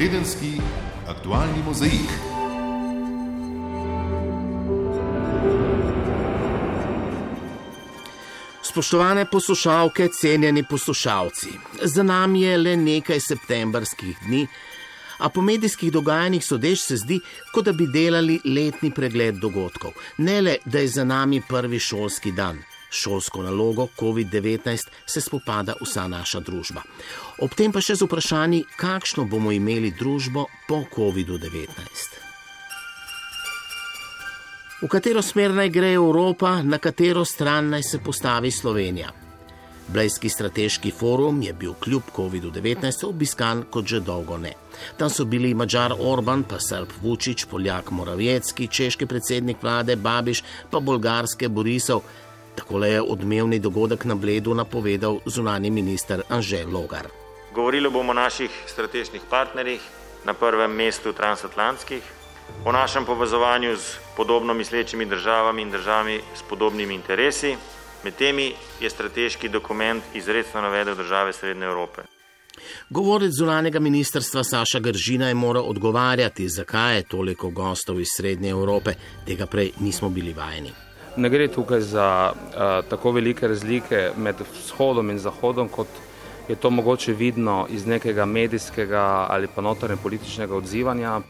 tedenski aktualni mozaik. Spoštovane poslušalke, cenjeni poslušalci, za nami je le nekaj septembrskih dni, a po medijskih dogajanjih sodeč se zdi, kot da bi delali letni pregled dogodkov. Ne le, da je za nami prvi šolski dan. Šolsko nalogo COVID-19 se spopada vsa naša družba. Ob tem pa še z vprašanji, kakšno bomo imeli družbo po COVID-19. V katero smer naj gre Evropa, na katero stran naj se postavi Slovenija. Blejski strateški forum je bil kljub COVID-19 obiskan kot že dolgo ne. Tam so bili Mačar Orban, pa Srb Vučić, Poljak Moravjecki, češki predsednik vlade Babiš, pa bolgarske Borisov. Takole je odmevni dogodek na Bledu napovedal zunani minister Anžel Logar. Govorili bomo o naših strateških partnerjih, na prvem mestu transatlantskih, o našem povezovanju z podobno mislečimi državami in državami s podobnimi interesi. Med temi je strateški dokument izredno navedel države Srednje Evrope. Govorec zunanega ministrstva Saša Gržina je moral odgovarjati, zakaj je toliko gostov iz Srednje Evrope, tega prej nismo bili vajeni. Ne gre tukaj za uh, tako velike razlike med vzhodom in zahodom, kot je to mogoče vidno iz nekega medijskega ali pa notranje političnega odzivanja.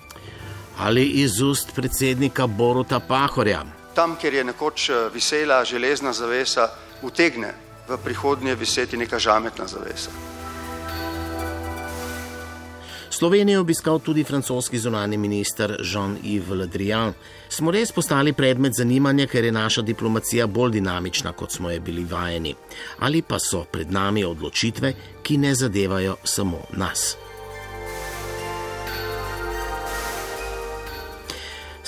Ali iz ust predsednika Boruta Pahorja. Tam, kjer je nekoč visela železna zavesa, utegne v prihodnje viseti neka žametna zavesa. Slovenijo je obiskal tudi francoski zunani minister Jean-Yves Le Drian. Smo res postali predmet zanimanja, ker je naša diplomacija bolj dinamična, kot smo je bili vajeni. Ali pa so pred nami odločitve, ki ne zadevajo samo nas.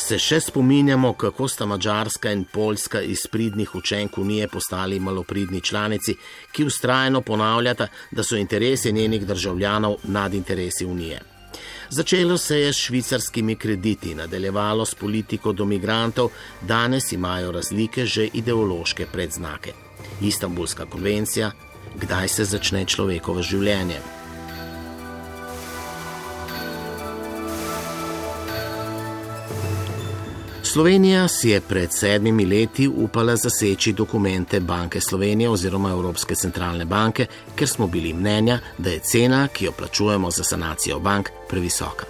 Se še spominjamo, kako sta Mačarska in Poljska iz pridnih učenk Unije postali malopridni članici, ki ustrajno ponavljata, da so interesi njenih državljanov nad interesi Unije. Začelo se je s švicarskimi krediti, nadaljevalo s politiko do migrantov, danes imajo razlike že ideološke predznake. Istanbulska konvencija, kdaj se začne človekovo življenje. Slovenija si je pred sedmimi leti upala zaseči dokumente Banke Slovenije oziroma Evropske centralne banke, ker smo bili mnenja, da je cena, ki jo plačujemo za sanacijo bank, previsoka.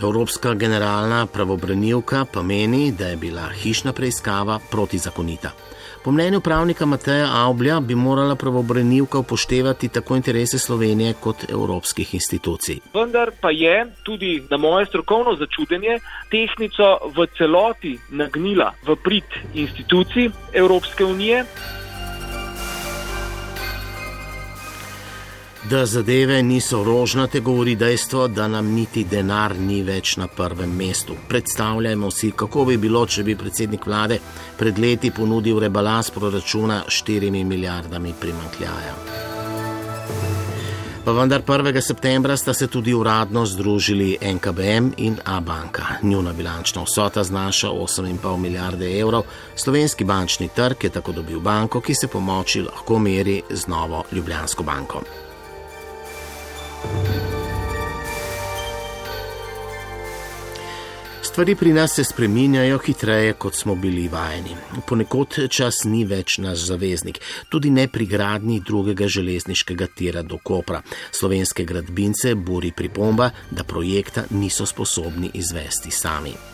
Evropska generalna pravobranilka pa meni, da je bila hišna preiskava protizakonita. Po mnenju pravnika Mateja Avblja bi morala pravobranilka upoštevati tako interese Slovenije kot evropskih institucij. Vendar pa je tudi na moje strokovno začudenje tehnico v celoti nagnila v prid institucij Evropske unije. Da zadeve niso rožnate, govori dejstvo, da nam niti denar ni več na prvem mestu. Predstavljajmo si, kako bi bilo, če bi predsednik vlade pred leti ponudil rebalans proračuna s 4 milijardami primankljaja. Pa vendar 1. septembra sta se tudi uradno združili NKBM in A-banka. Njuna bilančna vsota znaša 8,5 milijarde evrov, slovenski bančni trg je tako dobil banko, ki se pomoči lahko meri z novo Ljubljansko banko. Stvari pri nas se spreminjajo hitreje, kot smo bili vajeni. Ponekod čas ni več naš zaveznik, tudi ne pri gradnji drugega železniškega tira do Kopra. Slovenske gradbince buri pripomba, da projekta niso sposobni izvesti sami.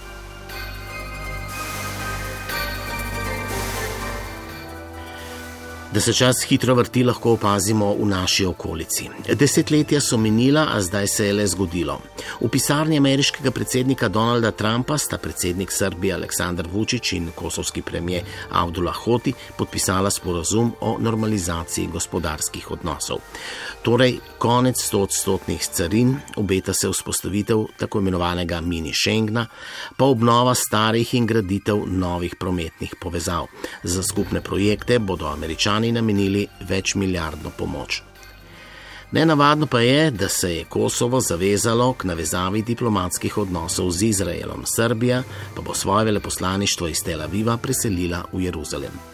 Da se čas hitro vrti, lahko opazimo v naši okolici. Desetletja so minila, a zdaj se je le zgodilo. V pisarni ameriškega predsednika Donalda Trumpa sta predsednik Srbije Aleksandr Vučić in kosovski premijer Abdullah Hoti podpisala sporazum o normalizaciji gospodarskih odnosov. Torej, konec 100-odstotnih carin, obeta se vzpostavitev tako imenovanega mini Schengna, pa obnova starih in graditev novih prometnih povezav. Za skupne projekte bodo američani namenili več milijardno pomoč. Nenavadno pa je, da se je Kosovo zavezalo k navezavi diplomatskih odnosov z Izraelom, Srbija pa bo svoje veleposlaništvo iz Tel Aviva preselila v Jeruzalem.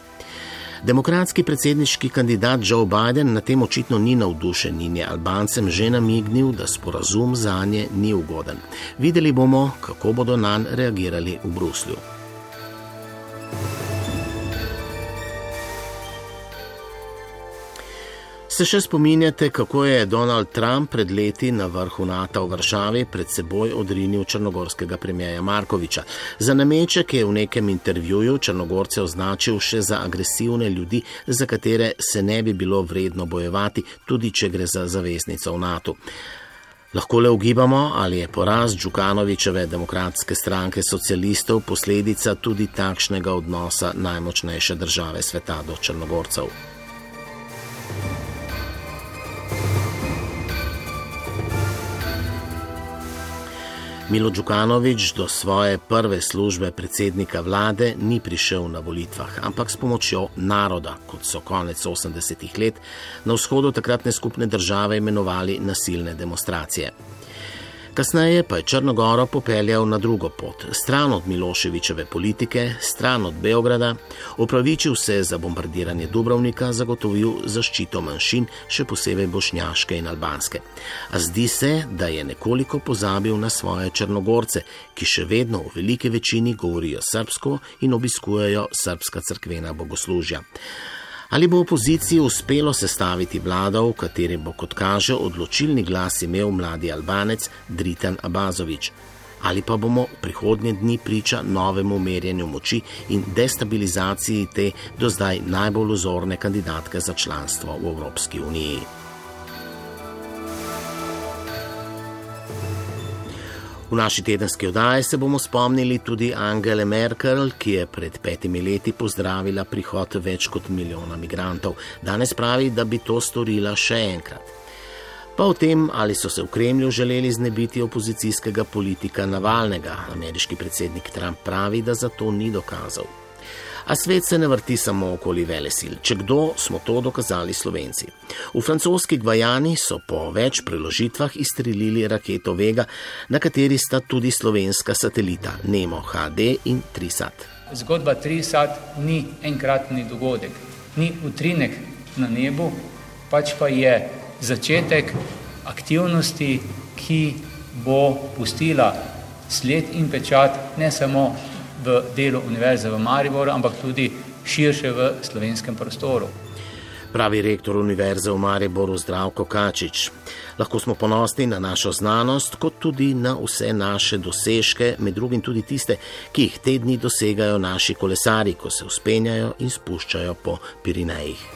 Demokratski predsedniški kandidat Joe Biden na tem očitno ni navdušen in je Albancem že namignil, da sporazum za nje ni ugoden. Videli bomo, kako bodo na nj reagirali v Bruslju. Se še spominjate, kako je Donald Trump pred leti na vrhu NATO v Varšavi pred seboj odrinil črnogorskega premijeja Markoviča. Za nameček je v nekem intervjuju Črnogorce označil še za agresivne ljudi, za katere se ne bi bilo vredno bojevati, tudi če gre za zaveznico v NATO. Lahko le ugibamo, ali je poraz Džukanovičeve demokratske stranke socialistov posledica tudi takšnega odnosa najmočnejše države sveta do Črnogorcev. Milo Đukanovič do svoje prve službe predsednika vlade ni prišel na volitvah, ampak s pomočjo naroda, kot so konec 80-ih let na vzhodu takratne skupne države imenovali nasilne demonstracije. Kasneje pa je Črnogoro popeljal na drugo pot, stran od Miloševičeve politike, stran od Beograda, opravičil se za bombardiranje Dubrovnika, zagotovil zaščito manjšin, še posebej bošnjaške in albanske. A zdi se, da je nekoliko pozabil na svoje Črnogorce, ki še vedno v veliki večini govorijo srpsko in obiskujejo srpska crkvena bogoslužja. Ali bo opoziciji uspelo sestaviti vlado, v kateri bo, kot kaže, odločilni glas imel mladi Albanec Dritan Abazovič? Ali pa bomo prihodnje dni priča novemu merjenju moči in destabilizaciji te do zdaj najbolj ozorne kandidatke za članstvo v Evropski uniji? V naši tedenski oddaji se bomo spomnili tudi Angele Merkel, ki je pred petimi leti pozdravila prihod več kot milijona migrantov. Danes pravi, da bi to storila še enkrat. Pa o tem, ali so se v Kremlju želeli znebiti opozicijskega politika Navalnega, ameriški predsednik Trump pravi, da za to ni dokazal. A svet se ne vrti samo okoli velesil. Če kdo, smo to dokazali Slovenci. V francoski Gvajani so po več preložitvah izstrelili raketo Vega, na kateri sta tudi slovenska satelita Nemo HD in Trisat. Zgodba Trisat ni enkratni dogodek, ni utrinek na nebu, pač pa je začetek aktivnosti, ki bo pustila sled in pečat ne samo v delu Univerze v Mariboru, ampak tudi širše v slovenskem prostoru. Pravi rektor Univerze v Mariboru Zdravko Kačič. Lahko smo ponosni na našo znanost, kot tudi na vse naše dosežke, med drugim tudi tiste, ki jih te dni dosegajo naši kolesari, ko se uspenjajo in spuščajo po Pirinejih.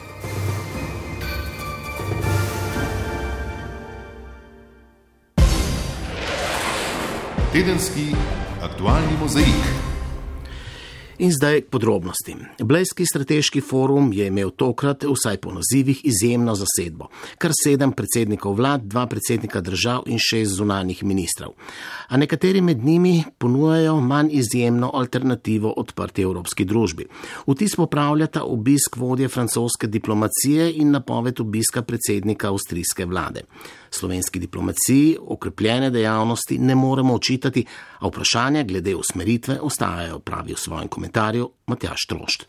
Tedenski aktualni mozaik. In zdaj k podrobnostim. Blejski strateški forum je imel tokrat, vsaj po nazivih, izjemno zasedbo. Kar sedem predsednikov vlad, dva predsednika držav in šest zunanjih ministrov. A nekateri med njimi ponujajo manj izjemno alternativo odprti evropski družbi. Vtis popravljata obisk vodje francoske diplomacije in napoved obiska predsednika avstrijske vlade slovenski diplomaciji okrepljene dejavnosti ne moremo očitati, a vprašanja glede usmeritve ostajajo, pravi v svojem komentarju Matjaš Trošt.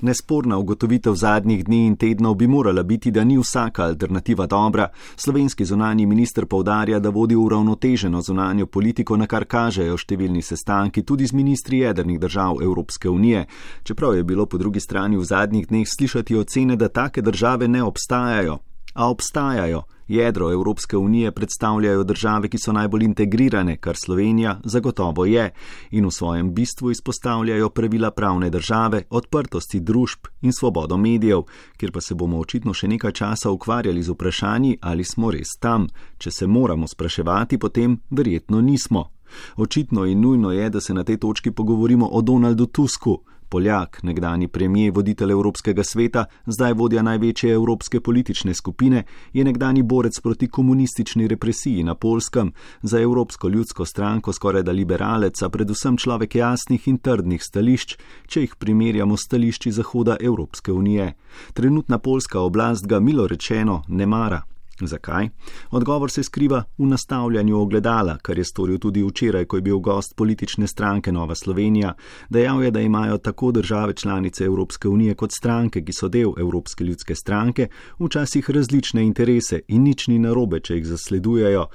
Nesporna ugotovitev zadnjih dni in tednov bi morala biti, da ni vsaka alternativa dobra. Slovenski zunani minister povdarja, da vodi uravnoteženo zunanjo politiko, na kar kažejo številni sestanki tudi z ministri jedrnih držav Evropske unije. Čeprav je bilo po drugi strani v zadnjih dneh slišati ocene, da take države ne obstajajo. A obstajajo. Jedro Evropske unije predstavljajo države, ki so najbolj integrirane, kar Slovenija zagotovo je, in v svojem bistvu izpostavljajo pravila pravne države, odprtosti družb in svobodo medijev, kjer pa se bomo očitno še nekaj časa ukvarjali z vprašanji, ali smo res tam. Če se moramo spraševati, potem verjetno nismo. Očitno in nujno je, da se na tej točki pogovorimo o Donaldu Tusku. Poljak, nekdani premijer, voditelj Evropskega sveta, zdaj vodja največje evropske politične skupine, je nekdani borec proti komunistični represiji na Polskem, za Evropsko ljudsko stranko skoraj da liberalec, a predvsem človek jasnih in trdnih stališč, če jih primerjamo s stališči Zahoda Evropske unije. Trenutna polska oblast ga milo rečeno ne mara. Zakaj? Odgovor se skriva v nastavljanju ogledala, kar je storil tudi včeraj, ko je bil gost politične stranke Nova Slovenija. Dejal je, da imajo tako države članice Evropske unije kot stranke, ki so del Evropske ljudske stranke, včasih različne interese in nič ni narobe, če jih zasledujejo.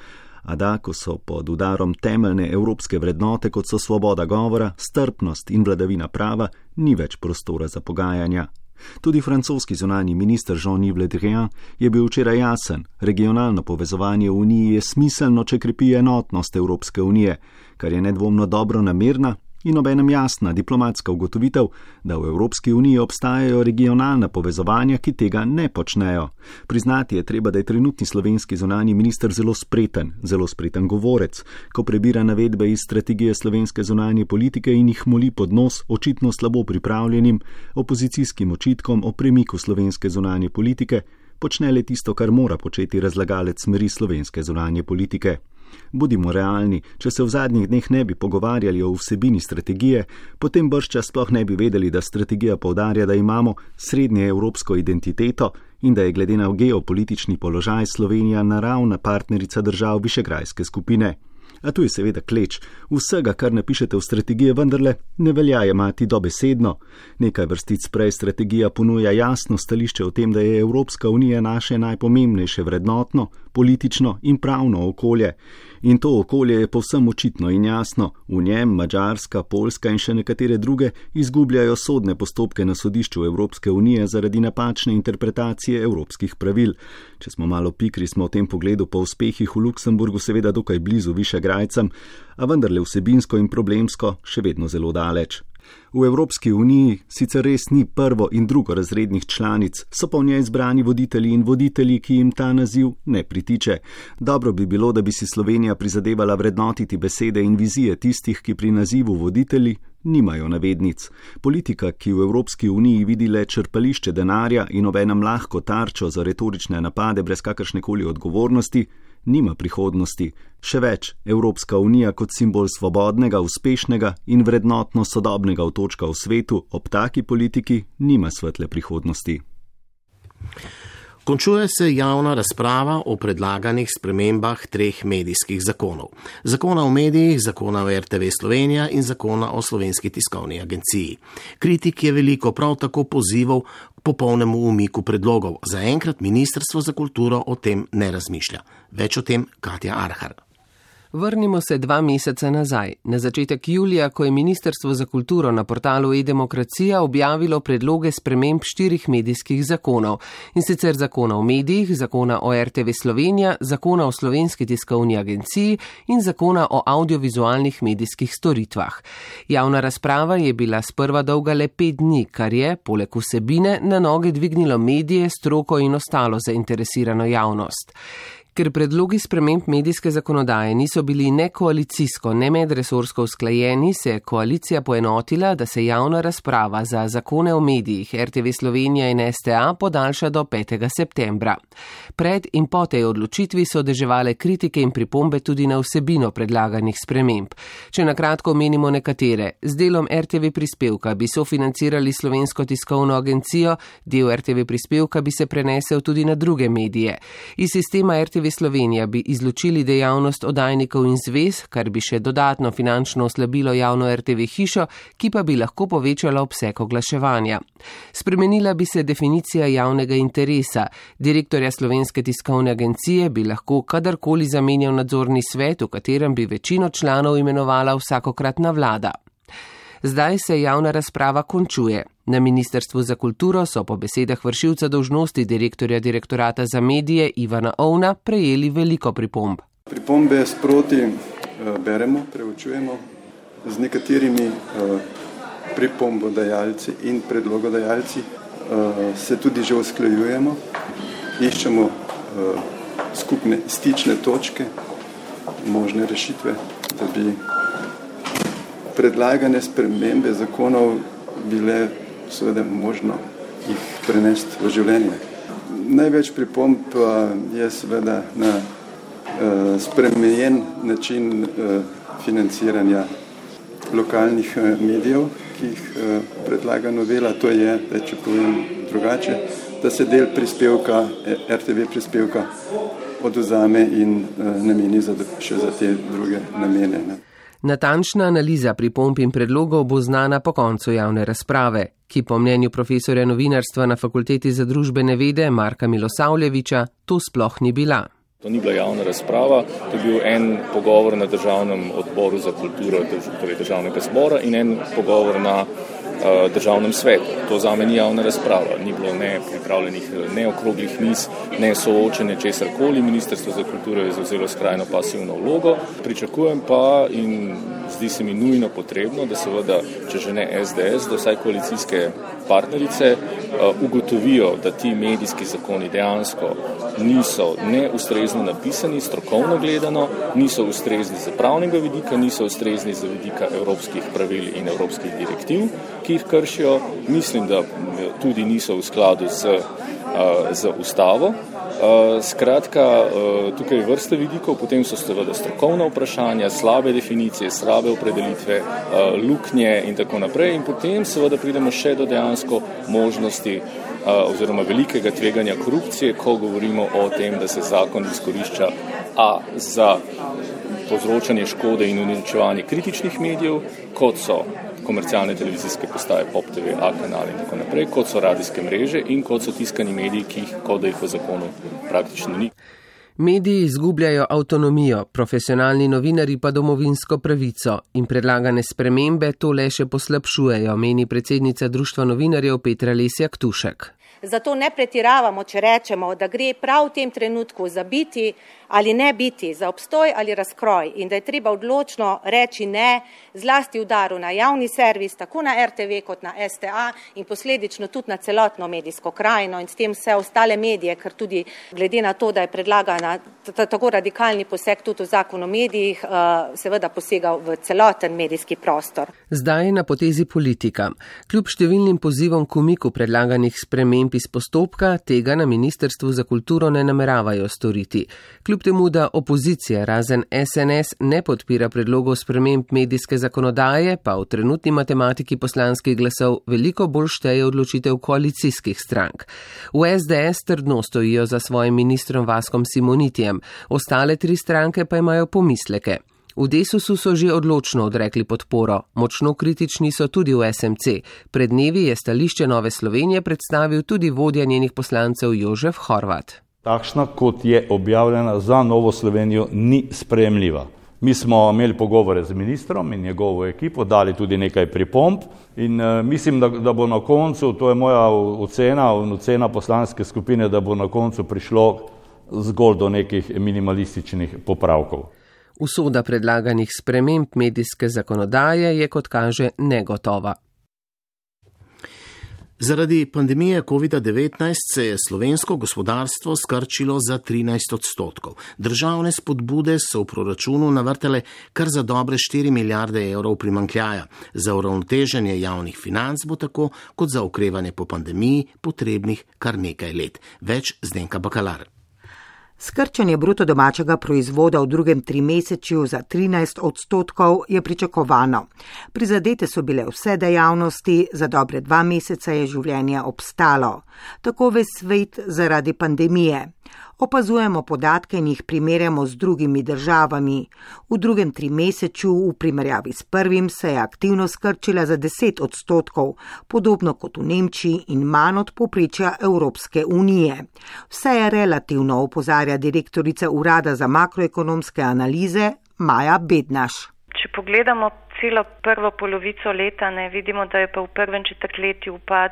A da, ko so pod udarom temeljne evropske vrednote, kot so svoboda govora, strpnost in vladavina prava, ni več prostora za pogajanja. Tudi francoski zunani minister Jean-Yves Le Drian je bil včeraj jasen: regionalno povezovanje v Uniji je smiselno, če krepi enotnost Evropske unije, kar je nedvomno dobro namerna in obenem jasna diplomatska ugotovitev, da v Evropski uniji obstajajo regionalna povezovanja, ki tega ne počnejo. Priznati je treba, da je trenutni slovenski zunani minister zelo spreten, zelo spreten govorec, ko prebira navedbe iz strategije slovenske zunanje politike in jih moli pod nos očitno slabo pripravljenim opozicijskim očitkom o premiku slovenske zunanje politike, počne le tisto, kar mora početi razlagalec smeri slovenske zunanje politike. Budimo realni, če se v zadnjih dneh ne bi pogovarjali o vsebini strategije, potem bršča sploh ne bi vedeli, da strategija povdarja, da imamo srednje evropsko identiteto in da je glede na geopolitični položaj Slovenija naravna partnerica držav Višegrajske skupine. A tu je seveda kleč. Vsega, kar napišete v strategiji, vendarle ne velja imati dobesedno. Nekaj vrstic prej strategija ponuja jasno stališče o tem, da je Evropska unija naše najpomembnejše vrednotno, politično in pravno okolje. In to okolje je povsem očitno in jasno. V njem Mačarska, Poljska in še nekatere druge izgubljajo sodne postopke na sodišču Evropske unije zaradi napačne interpretacije evropskih pravil. Če smo malo pikri, smo v tem pogledu po uspehih v Luksemburgu seveda dokaj blizu Višegrajcem, a vendarle vsebinsko in problemsko še vedno zelo daleč. V Evropski uniji sicer res ni prvo in drugo razrednih članic, so pa v njej izbrani voditelji in voditelji, ki jim ta naziv ne pritiče. Dobro bi bilo, da bi si Slovenija prizadevala vrednotiti besede in vizije tistih, ki pri nazivu voditelji nimajo navednic. Politika, ki v Evropski uniji vidi le črpališče denarja in obenem lahko tarčo za retorične napade brez kakršne koli odgovornosti, nima prihodnosti. Še več, Evropska unija kot simbol svobodnega, uspešnega in vrednotno sodobnega otočka v svetu ob taki politiki nima svetle prihodnosti. Končuje se javna razprava o predlaganih spremembah treh medijskih zakonov. Zakona o medijih, zakona o RTV Slovenija in zakona o slovenski tiskovni agenciji. Kritik je veliko, prav tako pozivov k popolnemu umiku predlogov. Zaenkrat Ministrstvo za kulturo o tem ne razmišlja. Več o tem Katja Arhar. Vrnimo se dva meseca nazaj, na začetek julija, ko je Ministrstvo za kulturo na portalu e-demokracija objavilo predloge sprememb štirih medijskih zakonov in sicer zakona o medijih, zakona o RTV Slovenija, zakona o slovenski tiskovni agenciji in zakona o audiovizualnih medijskih storitvah. Javna razprava je bila sprva dolga le pet dni, kar je, poleg vsebine, na noge dvignilo medije, stroko in ostalo zainteresirano javnost. Ker predlogi sprememb medijske zakonodaje niso bili ne koalicijsko, ne medresorsko usklajeni, se je koalicija poenotila, da se javna razprava za zakone o medijih RTV Slovenija in STA podaljša do 5. septembra. Pred in po tej odločitvi so deževale kritike in pripombe tudi na vsebino predlaganih sprememb. Če na kratko omenimo nekatere, z delom RTV prispevka bi sofinancirali slovensko tiskovno agencijo, del RTV prispevka bi se prenesel tudi na druge medije. Iz sistema RTV Slovenija bi izločili dejavnost oddajnikov in zvez, kar bi še dodatno finančno oslabilo javno RTV hišo, ki pa bi lahko povečala obseg oglaševanja. Spremenila bi se definicija javnega interesa. Direktorja Slovenske tiskovne agencije bi lahko kadarkoli zamenjal nadzorni svet, v katerem bi večino članov imenovala vsakokratna vlada. Zdaj se javna razprava končuje. Na Ministrstvu za kulturo so po besedah vršilca dožnosti direktorja direktorata za medije Ivana Ovna prejeli veliko pripomb. Pripombe sproti eh, beremo, preučujemo z nekaterimi eh, pripombodajalci in predlogodajalci eh, se tudi že usklajujemo, iščemo skupne stične točke, možne rešitve, da bi predlagane spremembe zakonov bile seveda možno jih prenesti v življenje. Največ pripomp je seveda na uh, spremenjen način uh, financiranja lokalnih uh, medijev, ki jih predlaga novela, to je, da če povem drugače, da se del prispevka, RTV prispevka, oduzame in nameni za, še za te druge namene. Ne. Natančna analiza pripomp in predlogov bo znana po koncu javne razprave, ki po mnenju profesorja novinarstva na Fakulteti za družbene vede Marka Milosavljeviča to sploh ni bila. To ni bila javna razprava, to je bil en pogovor na državnem odboru za kulturo, torej državnega zbora in en pogovor na državnem svetu. To za me ni javna razprava, ni bilo ne pripravljenih ne okroglih miz, ne soočenja česar koli. Ministrstvo za kulturo je zauzelo skrajno pasivno vlogo. Pričakujem pa in zdi se mi nujno potrebno, da seveda, če že ne SDS, da vsaj koalicijske partnerice uh, ugotovijo, da ti medijski zakoni dejansko niso neustrezno napisani, strokovno gledano, niso ustrezni za pravnega vidika, niso ustrezni za vidika evropskih pravil in evropskih direktiv, ki jih kršijo. Mislim, da tudi niso v skladu z, z ustavo. Skratka, tukaj je vrsta vidikov, potem so seveda strokovna vprašanja, slabe definicije, slabe opredelitve, luknje in tako naprej. In potem seveda pridemo še do dejansko možnosti oziroma velikega tveganja korupcije, ko govorimo o tem, da se zakon izkorišča a za povzročanje škode in uničevanje kritičnih medijev, kot so komercialne televizijske postaje, Pop TV, A kanal in tako naprej, kot so radijske mreže in kot so tiskani mediji, ki jih, kot da jih v zakonu praktično ni. Mediji izgubljajo avtonomijo, profesionalni novinari pa domovinsko pravico in predlagane spremembe to le še poslabšujejo, meni predsednica Društva novinarjev Petra Lesjak Tušek. Zato ne pretiravamo, če rečemo, da gre prav v tem trenutku za biti ali ne biti, za obstoj ali razkroj in da je treba odločno reči ne, zlasti udaru na javni servis, tako na RTV kot na STA in posledično tudi na celotno medijsko krajino in s tem vse ostale medije, ker tudi glede na to, da je predlagana tako radikalni poseg tudi v zakon o medijih, eh, seveda posegal v celoten medijski prostor. Zdaj je na potezi politika. Kljub številnim pozivom k umiku predlaganih sprememb iz postopka, tega na Ministrstvu za kulturo ne nameravajo storiti. Kljub kljub temu, da opozicija razen SNS ne podpira predlogov sprememb medijske zakonodaje, pa v trenutni matematiki poslanskih glasov veliko bolj šteje odločitev koalicijskih strank. V SDS trdno stojijo za svojim ministrom Vaskom Simonitijem, ostale tri stranke pa imajo pomisleke. V Desusu so že odločno odrekli podporo, močno kritični so tudi v SMC. Pred dnevi je stališče Nove Slovenije predstavil tudi vodja njenih poslancev Jožef Horvat takšna, kot je objavljena za Novo Slovenijo, ni sprejemljiva. Mi smo imeli pogovore z ministrom in njegovo ekipo, dali tudi nekaj pripomp in uh, mislim, da, da bo na koncu, to je moja ocena, ocena poslanske skupine, da bo na koncu prišlo zgolj do nekih minimalističnih popravkov. Usoda predlaganih sprememb medijske zakonodaje je, kot kaže, negotova. Zaradi pandemije COVID-19 se je slovensko gospodarstvo skrčilo za 13 odstotkov. Državne spodbude so v proračunu navrtele kar za dobre 4 milijarde evrov primankljaja. Za uravnoteženje javnih financ bo tako kot za okrevanje po pandemiji potrebnih kar nekaj let. Več zdenka bakalar. Skrčanje bruto domačega proizvoda v drugem trimesečju za 13 odstotkov je pričakovano. Prizadete so bile vse dejavnosti, za dobre dva meseca je življenje obstalo. Tako ves svet zaradi pandemije. Opazujemo podatke in jih primerjamo z drugimi državami. V drugem trimesečju v primerjavi s prvim se je aktivnost skrčila za 10 odstotkov, podobno kot v Nemčiji in manj od poprečja Evropske unije. Vse je relativno, opozarja direktorica Urada za makroekonomske analize Maja Bednaš. Če pogledamo celo prvo polovico leta, ne vidimo, da je pa v prvem četrtletju upad,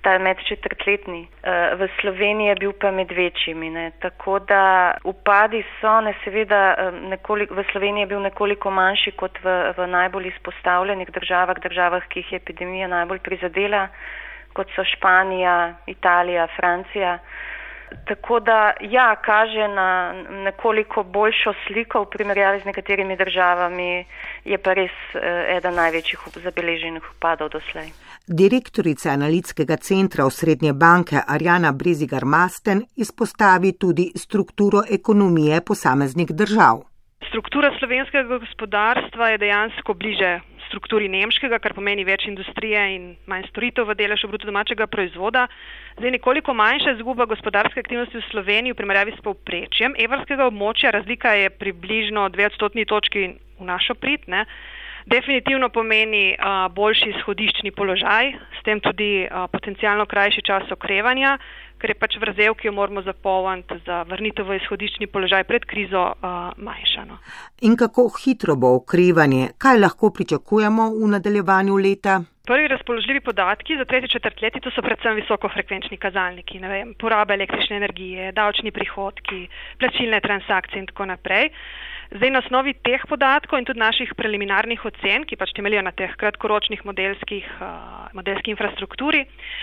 ta medčetrtletni. Eh, v Sloveniji je bil pa med večjimi. Ne. Tako da upadi so, ne seveda, eh, nekoliko, v Sloveniji je bil nekoliko manjši kot v, v najbolj izpostavljenih državah, državah, ki jih je epidemija najbolj prizadela, kot so Španija, Italija, Francija. Tako da, ja, kaže na nekoliko boljšo sliko v primerjavi z nekaterimi državami, je pa res eh, eden največjih zabeleženih upadov doslej. Direktorica analitskega centra Osrednje banke Arjana Brezigar Masten izpostavi tudi strukturo ekonomije posameznih držav. Struktura slovenskega gospodarstva je dejansko bliže strukturi nemškega, kar pomeni več industrije in manj storitev v deležu bruto domačega proizvoda. Zdaj nekoliko manjša izguba gospodarske aktivnosti v Sloveniji v primerjavi s povprečjem evrskega območja, razlika je približno dve odstotni točki v našo prid. Ne. Definitivno pomeni uh, boljši izhodiščni položaj, s tem tudi uh, potencijalno krajši čas okrevanja, ker je pač vrzel, ki jo moramo zapolniti za vrnitev v izhodiščni položaj pred krizo, uh, manjšano. In kako hitro bo okrevanje? Kaj lahko pričakujemo v nadaljevanju leta? Prvi razpoložljivi podatki za tretje četrtletje to so predvsem visokofrekvenčni kazalniki, ne vem, poraba električne energije, davčni prihodki, plačilne transakcije in tako naprej. Zdaj na osnovi teh podatkov in tudi naših preliminarnih ocen, ki pač temeljijo na teh kratkoročnih modelskih, uh, modelski infrastrukturi,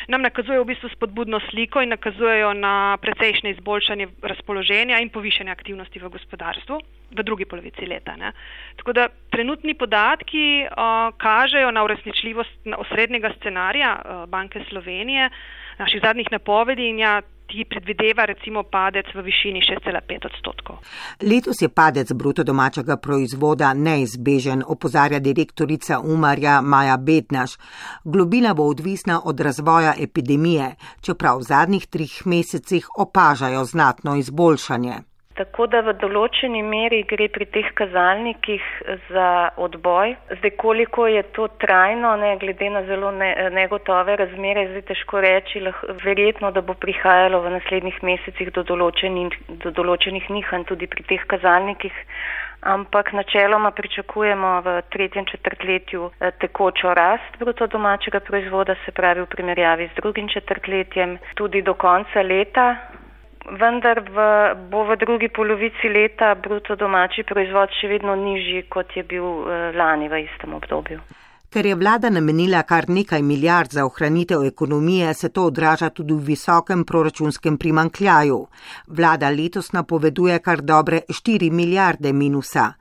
nam nakazujejo v bistvu spodbudno sliko in nakazujejo na precejšnje izboljšanje razpoloženja in povišanje aktivnosti v gospodarstvu v drugi polovici leta. Ne. Tako da trenutni podatki uh, kažejo na uresničljivost osrednjega scenarija uh, Banke Slovenije, naših zadnjih napovedi in ja, ki predvideva recimo padec v višini 6,5 odstotkov. Letos je padec bruto domačega proizvoda neizbežen, opozarja direktorica Umarja Maja Bednaš. Globina bo odvisna od razvoja epidemije, čeprav v zadnjih trih mesecih opažajo znatno izboljšanje. Tako da v določeni meri gre pri teh kazalnikih za odboj. Zdaj, koliko je to trajno, ne, glede na zelo ne, negotove razmere, zdaj težko reči, lahko, verjetno, da bo prihajalo v naslednjih mesecih do določenih, do določenih nihanj tudi pri teh kazalnikih. Ampak načeloma pričakujemo v tretjem četrtletju eh, tekočo rast bruto domačega proizvoda, se pravi v primerjavi z drugim četrtletjem, tudi do konca leta vendar v, bo v drugi polovici leta bruto domači proizvod še vedno nižji, kot je bil eh, lani v istem obdobju. Ker je vlada namenila kar nekaj milijard za ohranitev ekonomije, se to odraža tudi v visokem proračunskem primankljaju. Vlada letos napoveduje kar dobre 4 milijarde minusa.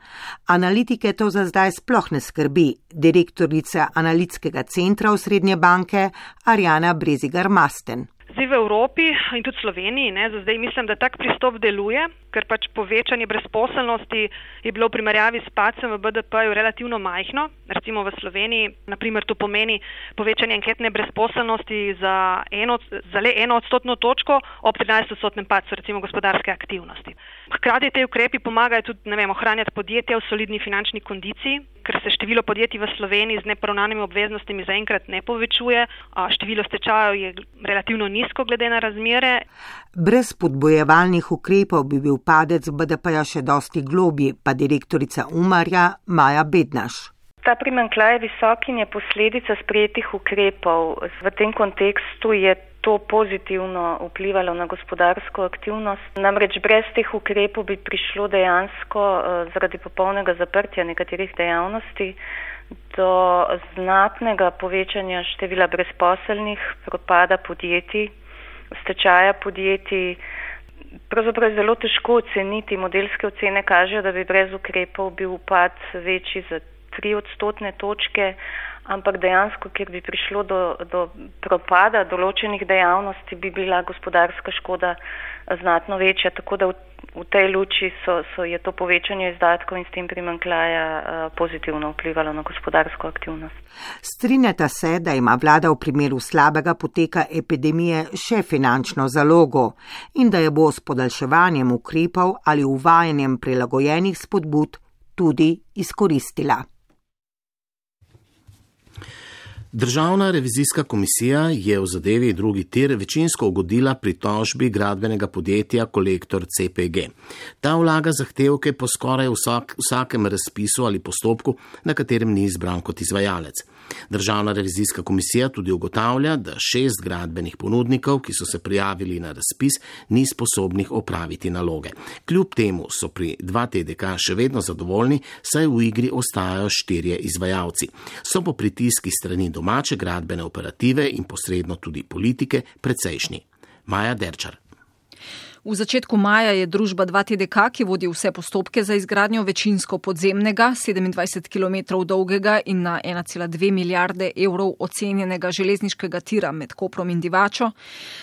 Analitike to za zdaj sploh ne skrbi. Direktorica analitskega centra v Srednje banke Arjana Brezigar Masten. Zdaj v Evropi in tudi Sloveniji, ne, za zdaj mislim, da tak pristop deluje, ker pač povečanje brezposelnosti je bilo v primerjavi s pacem v BDP-ju relativno majhno. Recimo v Sloveniji, naprimer, to pomeni povečanje anketne brezposelnosti za, eno, za le eno odstotno točko ob 13-odstotnem pacu, recimo gospodarske aktivnosti. Hkrati te ukrepi pomagajo tudi, ne vem, ohranjati podjetja v solidni finančni kondiciji, ker se število podjetij v Sloveniji z neporavnanimi obveznostimi zaenkrat ne povečuje, število stečajev je relativno nizko glede na razmere. Brez podbojevalnih ukrepov bi bil padec BDP-ja še dosti globji, pa direktorica Umarja Maja Bednaš. Ta primankljaj je visok in je posledica sprejetih ukrepov. V tem kontekstu je to pozitivno vplivalo na gospodarsko aktivnost. Namreč brez teh ukrepov bi prišlo dejansko eh, zaradi popolnega zaprtja nekaterih dejavnosti do znatnega povečanja števila brezposelnih, propada podjetij, stečaja podjetij. Pravzaprav je zelo težko oceniti. Modelske ocene kažejo, da bi brez ukrepov bil upad večji za tri odstotne točke, ampak dejansko, ker bi prišlo do, do propada določenih dejavnosti, bi bila gospodarska škoda znatno večja. Tako da v, v tej luči so, so je to povečanje izdatkov in s tem primankljaja uh, pozitivno vplivalo na gospodarsko aktivnost. Strinjata se, da ima vlada v primeru slabega poteka epidemije še finančno zalogo in da je bo s podaljševanjem ukrepov ali uvajanjem prilagojenih spodbud tudi izkoristila. Državna revizijska komisija je v zadevi drugi tir večinsko ugodila pritožbi gradbenega podjetja Kolektor CPG. Ta vlaga zahtevke po skoraj vsak, vsakem razpisu ali postopku, na katerem ni izbran kot izvajalec. Državna revizijska komisija tudi ugotavlja, da šest gradbenih ponudnikov, ki so se prijavili na razpis, ni sposobnih opraviti naloge. Kljub temu so pri 2TDK še vedno zadovoljni, saj v igri ostajajo štirje izvajalci. So po pritiski strani domače gradbene operative in posredno tudi politike precejšnji. Maja Derčar. V začetku maja je družba 2TDK, ki vodi vse postopke za izgradnjo večinsko podzemnega, 27 km dolgega in na 1,2 milijarde evrov ocenjenega železniškega tira med Koprom in Divačo,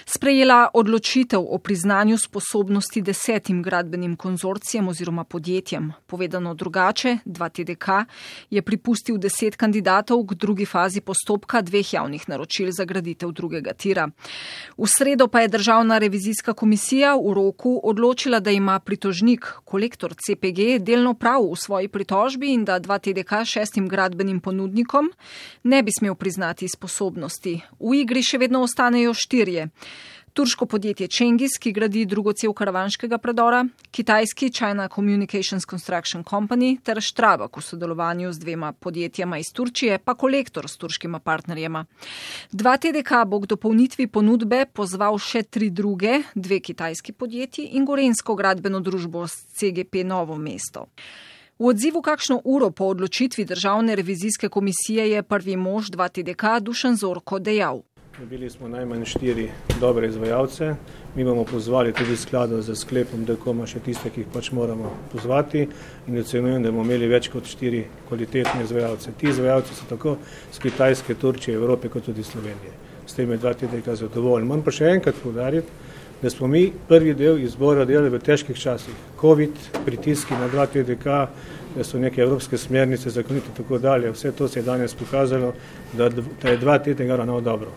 sprejela odločitev o priznanju sposobnosti desetim gradbenim konzorcijem oziroma podjetjem. Povedano drugače, 2TDK je pripustil deset kandidatov k drugi fazi postopka dveh javnih naročil za graditev drugega tira. V sredo pa je državna revizijska komisija v roku odločila, da ima pritožnik, kolektor CPG, delno prav v svoji pritožbi in da 2TDK šestim gradbenim ponudnikom ne bi smel priznati sposobnosti. V igri še vedno ostanejo štirje turško podjetje Čengis, ki gradi drugo cel karavanškega predora, kitajski China Communications Construction Company ter Štrabak v sodelovanju z dvema podjetjama iz Turčije, pa kolektor s turškima partnerjema. Dva TDK bo k dopolnitvi ponudbe pozval še tri druge, dve kitajski podjetji in gorensko gradbeno družbo s CGP Novo mesto. V odzivu kakšno uro po odločitvi državne revizijske komisije je prvi mož 2TDK Dušan Zorko dejal. Dobili smo najmanj štiri dobre izvajalce. Mi bomo pozvali tudi skladno z sklepom, da koma še tiste, ki jih pač moramo pozvati in ocenujem, da bomo imeli več kot štiri kvalitetne izvajalce. Ti izvajalci so tako z Kitajske, Turčije, Evrope kot tudi Slovenije. S tem je dva tedna zadovoljen. Moram pa še enkrat povdariti, da smo mi prvi del izbora delali v težkih časih. Covid, pritiski na dva da so neke evropske smernice zakonite in tako dalje. Vse to se je danes pokazalo, da, da je dva tedna ravnal dobro.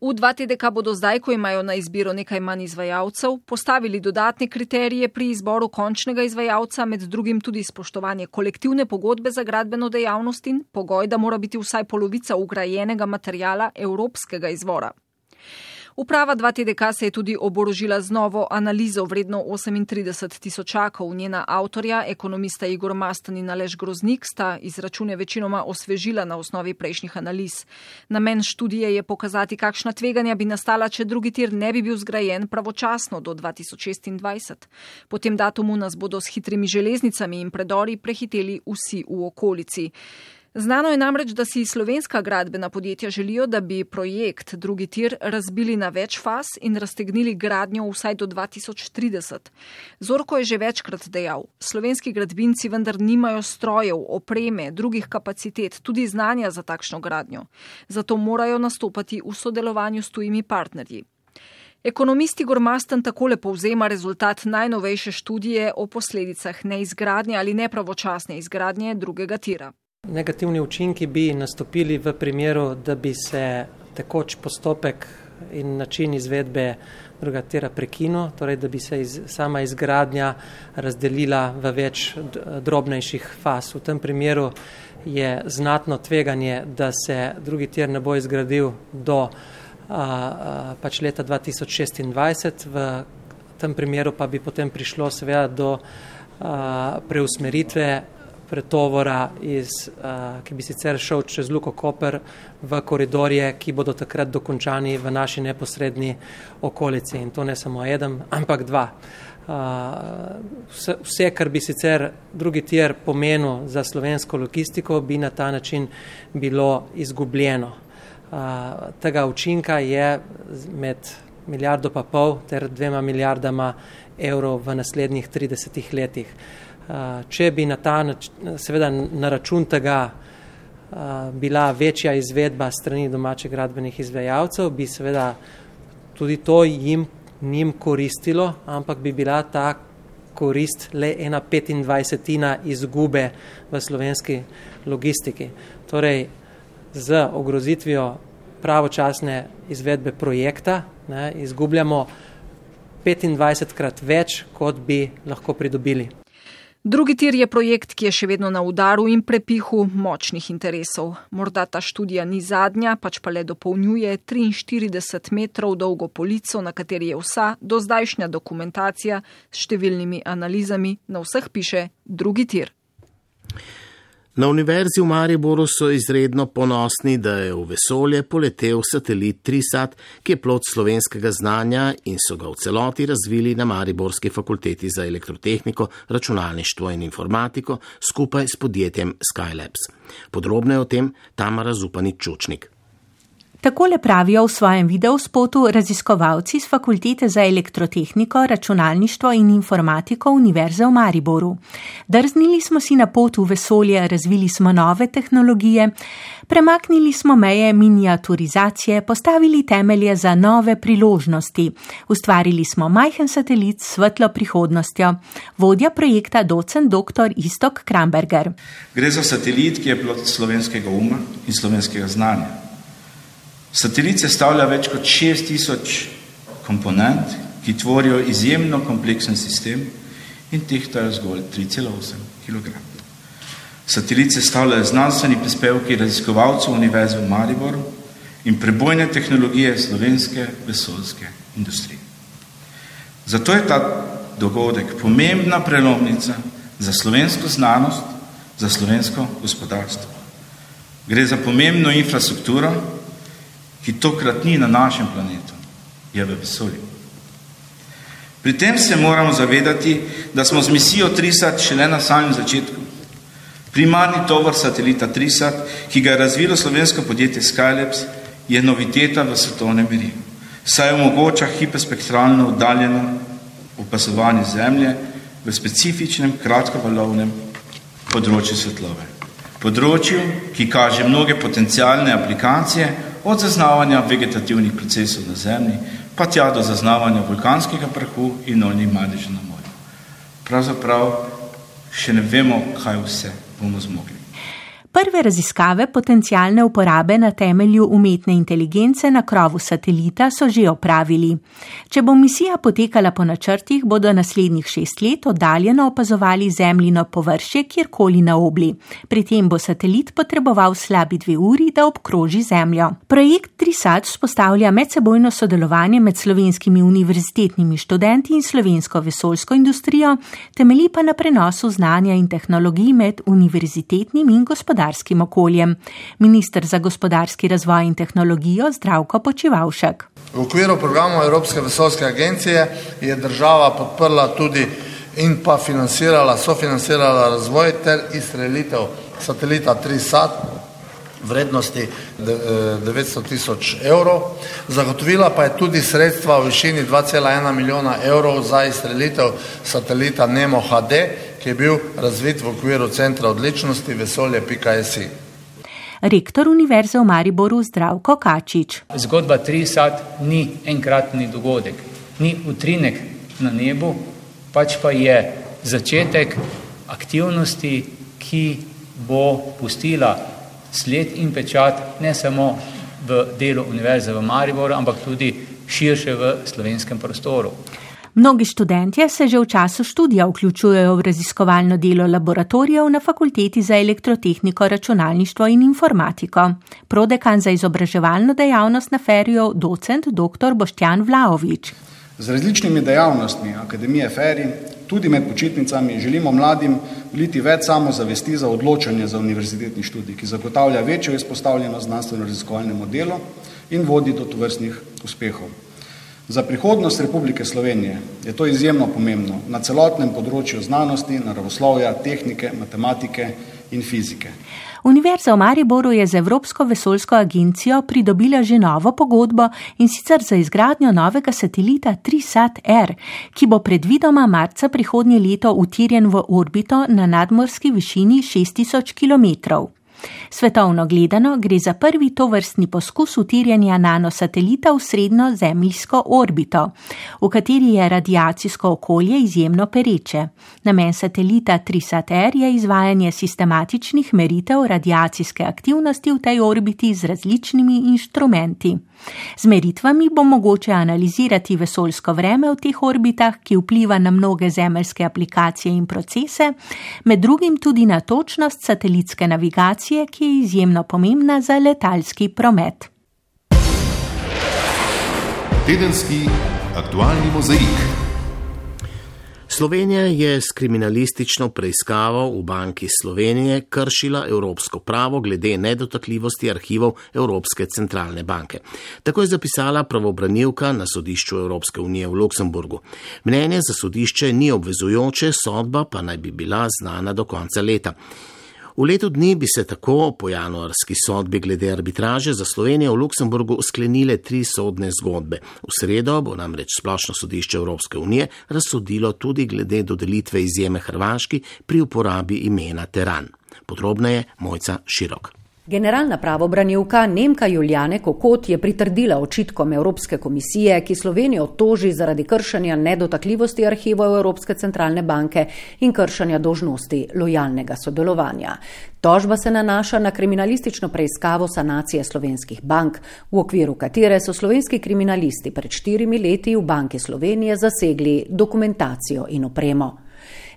V dva TDK bodo zdaj, ko imajo na izbiro nekaj manj izvajalcev, postavili dodatne kriterije pri izboru končnega izvajalca, med drugim tudi spoštovanje kolektivne pogodbe za gradbeno dejavnost in pogoj, da mora biti vsaj polovica ugrajenega materijala evropskega izvora. Uprava 2TDK se je tudi oborožila z novo analizo vredno 38 tisočakov. Njena avtorja, ekonomista Igor Mastan in Alež Groznik, sta izračune večinoma osvežila na osnovi prejšnjih analiz. Namen študije je pokazati, kakšna tveganja bi nastala, če drugi tir ne bi bil zgrajen pravočasno do 2026. Po tem datumu nas bodo s hitrimi železnicami in predori prehiteli vsi v okolici. Znano je namreč, da si slovenska gradbena podjetja želijo, da bi projekt drugi tir razbili na več faz in raztegnili gradnjo vsaj do 2030. Zorko je že večkrat dejal, slovenski gradbinci vendar nimajo strojev, opreme, drugih kapacitet, tudi znanja za takšno gradnjo. Zato morajo nastopati v sodelovanju s tujimi partnerji. Ekonomisti Gormasten takole povzema rezultat najnovejše študije o posledicah neizgradnje ali nepravočasne izgradnje drugega tira. Negativni učinki bi nastopili v primeru, da bi se tekoč postopek in način izvedbe druga tira prekinil, torej da bi se iz, sama izgradnja razdelila v več drobnejših faz. V tem primeru je znatno tveganje, da se drugi tir ne bo izgradil do a, a, pač leta 2026, v tem primeru pa bi potem prišlo seveda do a, preusmeritve pretovora, iz, uh, ki bi sicer šel čez Luko Koper v koridorje, ki bodo takrat dokončani v naši neposrednji okolici. In to ne samo eden, ampak dva. Uh, vse, vse, kar bi sicer drugi tir pomenil za slovensko logistiko, bi na ta način bilo izgubljeno. Uh, tega učinka je med milijardo pa pol ter dvema milijardama evrov v naslednjih 30 letih. Uh, če bi na ta način, seveda na račun tega eh, bila večja izvedba strani domačih gradbenih izvajalcev, bi seveda tudi to jim, njim koristilo, ampak bi bila ta korist le ena petindvajsetina izgube v slovenski logistiki. Torej, z ogrozitvijo pravočasne izvedbe projekta ne, izgubljamo 25 krat več, kot bi lahko pridobili. Drugi tir je projekt, ki je še vedno na udaru in prepihu močnih interesov. Morda ta študija ni zadnja, pač pa le dopolnjuje 43 metrov dolgo polico, na kateri je vsa do zdajšnja dokumentacija s številnimi analizami, na vseh piše drugi tir. Na Univerzi v Mariboru so izredno ponosni, da je v vesolje poletel satelit Trisat, ki je plot slovenskega znanja in so ga v celoti razvili na Mariborski fakulteti za elektrotehniko, računalništvo in informatiko skupaj s podjetjem Skylabs. Podrobneje o tem Tamara Zupanič Čučnik. Takole pravijo v svojem videospotu raziskovalci z Fakultete za elektrotehniko, računalništvo in informatiko Univerze v Mariboru. Drznili smo si na pot v vesolje, razvili smo nove tehnologije, premaknili smo meje miniaturizacije, postavili temelje za nove priložnosti, ustvarili smo majhen satelit s svetlo prihodnostjo. Vodja projekta docent dr. Istok Kramberger. Gre za satelit, ki je plod slovenskega uma in slovenskega znanja. Satelit sestavlja več kot 6000 komponent, ki tvorijo izjemno kompleksen sistem in tehtajo zgolj 3,8 kg. Satelit sestavljajo znanstveni prispevki raziskovalcev Univerze v Mariboru in prebojne tehnologije slovenske vesoljske industrije. Zato je ta dogodek pomembna prelomnica za slovensko znanost, za slovensko gospodarstvo. Gre za pomembno infrastrukturo, ki tokrat ni na našem planetu, je v vesolju. Pri tem se moramo zavedati, da smo z misijo TRISAT šele na samem začetku. Primarni tovor satelita TRISAT, ki ga je razvilo slovensko podjetje Skylabs, je noviteta v svetovnem merilu, saj omogoča hiperspektralno oddaljeno opazovanje Zemlje v specifičnem kratkovalovnem področju svetlobe. Področju, ki kaže mnoge potencijalne aplikacije, od zaznavanja vegetativnih procesov na Zemlji, pa tja do zaznavanja vulkanskega prahu in oljnih madežev na morju. Pravzaprav še ne vemo, kaj vse bomo zmogli. Prve raziskave potencijalne uporabe na temelju umetne inteligence na krovu satelita so že opravili. Če bo misija potekala po načrtih, bodo naslednjih šest let oddaljeno opazovali zemljino površje kjerkoli na obli. Pri tem bo satelit potreboval slabi dve uri, da obkroži Zemljo. Projekt Trisat spostavlja medsebojno sodelovanje med slovenskimi univerzitetnimi študenti in slovensko vesoljsko industrijo, temelji pa na prenosu znanja in tehnologij med univerzitetnim in gospodarskim gospodarskim okoljem. Ministr za gospodarski razvoj in tehnologijo Zdravko Počivalšek. V okviru programa Evropske vesoljske agencije je država podprla tudi in pa financirala, sofinancirala razvoj ter izstrelitev satelita 3SAT vrednosti 900 tisoč evrov. Zagotovila pa je tudi sredstva v višini 2,1 milijona evrov za izstrelitev satelita Nemo HD, ki je bil razvit v okviru Centra odličnosti vesolje.si. Rektor Univerze v Mariboru Zdravko Kačič. Zgodba Trisat ni enkratni dogodek, ni utrinek na nebu, pač pa je začetek aktivnosti, ki bo pustila sled in pečat ne samo v delu Univerze v Mariboru, ampak tudi širše v slovenskem prostoru. Mnogi študentje se že v času študija vključujejo v raziskovalno delo laboratorijev na Fakulteti za elektrotehniko, računalništvo in informatiko. Prodekan za izobraževalno dejavnost na Feriju, docent dr. Boštjan Vlaovič. Z različnimi dejavnostmi Akademije Feri, tudi med počitnicami, želimo mladim vliti več samozavesti za odločanje za univerzitetni študij, ki zagotavlja večjo izpostavljenost znanstveno-raziskovalnemu delu in vodi do tovrstnih uspehov. Za prihodnost Republike Slovenije je to izjemno pomembno na celotnem področju znanosti, naravoslovja, tehnike, matematike in fizike. Univerza v Mariboru je z Evropsko vesoljsko agencijo pridobila že novo pogodbo in sicer za izgradnjo novega satelita 3SAT-R, ki bo predvidoma marca prihodnje leto utirjen v orbito na nadmorski višini 6000 km. Svetovno gledano gre za prvi tovrstni poskus utirjanja nanosatelita v srednjo zemljsko orbito, v kateri je radiacijsko okolje izjemno pereče. Namen satelita Trisat-R je izvajanje sistematičnih meritev radiacijske aktivnosti v tej orbiti z različnimi inštrumenti. Z meritvami bo mogoče analizirati vesoljsko vreme v teh orbitah, ki vpliva na mnoge zemeljske aplikacije in procese, med drugim tudi na točnost satelitske navigacije, ki je izjemno pomembna za letalski promet. Tedenski aktualni mozaik. Slovenija je s kriminalistično preiskavo v Banki Slovenije kršila evropsko pravo glede nedotakljivosti arhivov Evropske centralne banke. Tako je zapisala pravobranilka na sodišču Evropske unije v Luksemburgu. Mnenje za sodišče ni obvezujoče, sodba pa naj bi bila znana do konca leta. V letu dni bi se tako po januarski sodbi glede arbitraže za Slovenijo v Luksemburgu sklenile tri sodne zgodbe. V sredo bo namreč Splošno sodišče Evropske unije razsodilo tudi glede dodelitve izjeme Hrvaški pri uporabi imena Teran. Podrobneje Mojca Širok. Generalna pravobranilka Nemka Juliane Kokot je pritrdila očitkom Evropske komisije, ki Slovenijo toži zaradi kršanja nedotakljivosti arhivov Evropske centralne banke in kršanja dožnosti lojalnega sodelovanja. Tožba se nanaša na kriminalistično preiskavo sanacije slovenskih bank, v okviru katere so slovenski kriminalisti pred štirimi leti v Banki Slovenije zasegli dokumentacijo in opremo.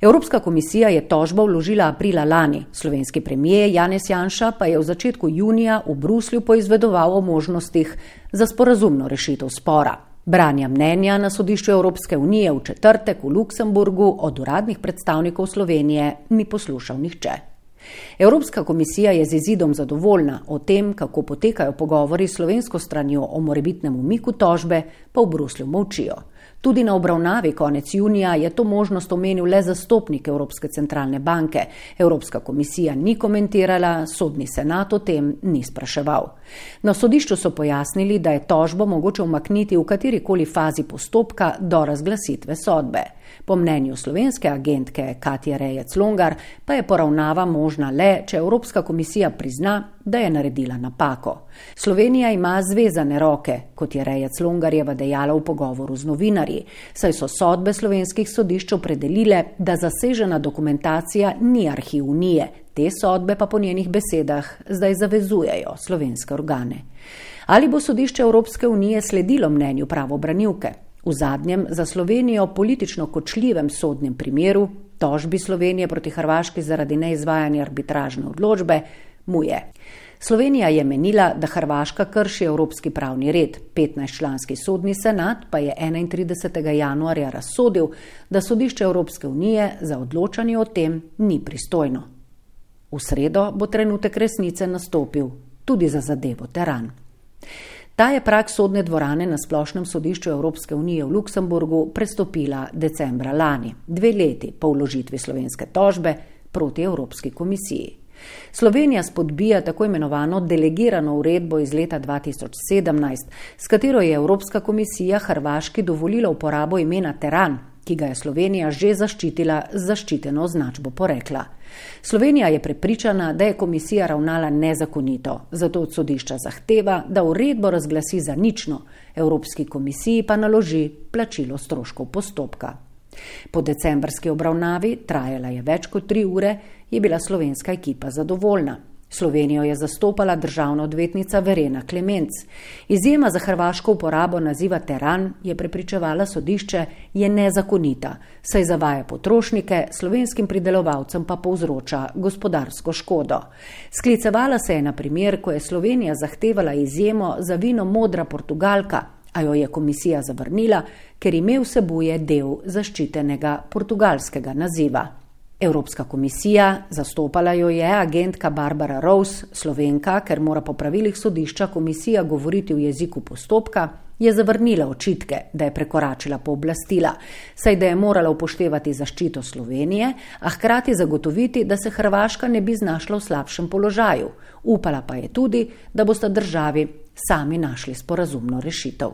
Evropska komisija je tožbo vložila aprila lani, slovenski premije Janez Janša pa je v začetku junija v Bruslju poizvedoval o možnostih za sporazumno rešitev spora. Branja mnenja na sodišču Evropske unije v četrtek v Luksemburgu od uradnih predstavnikov Slovenije ni poslušal nihče. Evropska komisija je z izidom zadovoljna o tem, kako potekajo pogovori s slovensko stranjo o morebitnem umiku tožbe, pa v Bruslju molčijo. Tudi na obravnavi konec junija je to možnost omenil le zastopnik Evropske centralne banke. Evropska komisija ni komentirala, sodni senat o tem ni spraševal. Na sodišču so pojasnili, da je tožbo mogoče umakniti v katerikoli fazi postopka do razglasitve sodbe. Po mnenju slovenske agentke Katja Rejec Longar pa je poravnava možna le, če Evropska komisija prizna, da je naredila napako. Slovenija ima zvezane roke, kot je Rejec Longarjeva dejala v pogovoru z novinarji, saj so sodbe slovenskih sodišč opredelile, da zasežena dokumentacija ni arhiv unije, te sodbe pa po njenih besedah zdaj zavezujejo slovenske organe. Ali bo sodišče Evropske unije sledilo mnenju pravobranilke? V zadnjem za Slovenijo politično kočljivem sodnem primeru, tožbi Slovenije proti Hrvaški zaradi neizvajanja arbitražne odločbe, mu je. Slovenija je menila, da Hrvaška krši evropski pravni red. 15-članski sodni senat pa je 31. januarja razsodil, da sodišče Evropske unije za odločanje o tem ni pristojno. V sredo bo trenutek resnice nastopil tudi za zadevo Teran. Ta je prak sodne dvorane na splošnem sodišču Evropske unije v Luksemburgu prestopila decembra lani, dve leti po vložitvi slovenske tožbe proti Evropski komisiji. Slovenija spodbija tako imenovano delegirano uredbo iz leta 2017, s katero je Evropska komisija Hrvaški dovolila uporabo imena Teran, ki ga je Slovenija že zaščitila z zaščiteno označbo porekla. Slovenija je prepričana, da je komisija ravnala nezakonito, zato od sodišča zahteva, da uredbo razglasi za nično, Evropski komisiji pa naloži plačilo stroškov postopka. Po decembrski obravnavi, trajala je več kot tri ure, je bila slovenska ekipa zadovoljna. Slovenijo je zastopala državna odvetnica Verena Klemenc. Izjema za hrvaško uporabo naziva Teran je prepričevala sodišče, je nezakonita, saj zavaja potrošnike, slovenskim pridelovalcem pa povzroča gospodarsko škodo. Sklicevala se je na primer, ko je Slovenija zahtevala izjemo za vino Modra Portugalka, a jo je komisija zavrnila, ker ime vsebuje del zaščitenega portugalskega naziva. Evropska komisija, zastopala jo je agentka Barbara Rose, slovenka, ker mora po pravilih sodišča komisija govoriti v jeziku postopka, je zavrnila očitke, da je prekoračila pooblastila, saj da je morala upoštevati zaščito Slovenije, a hkrati zagotoviti, da se Hrvaška ne bi znašla v slabšem položaju. Upala pa je tudi, da bosta državi sami našli sporazumno rešitev.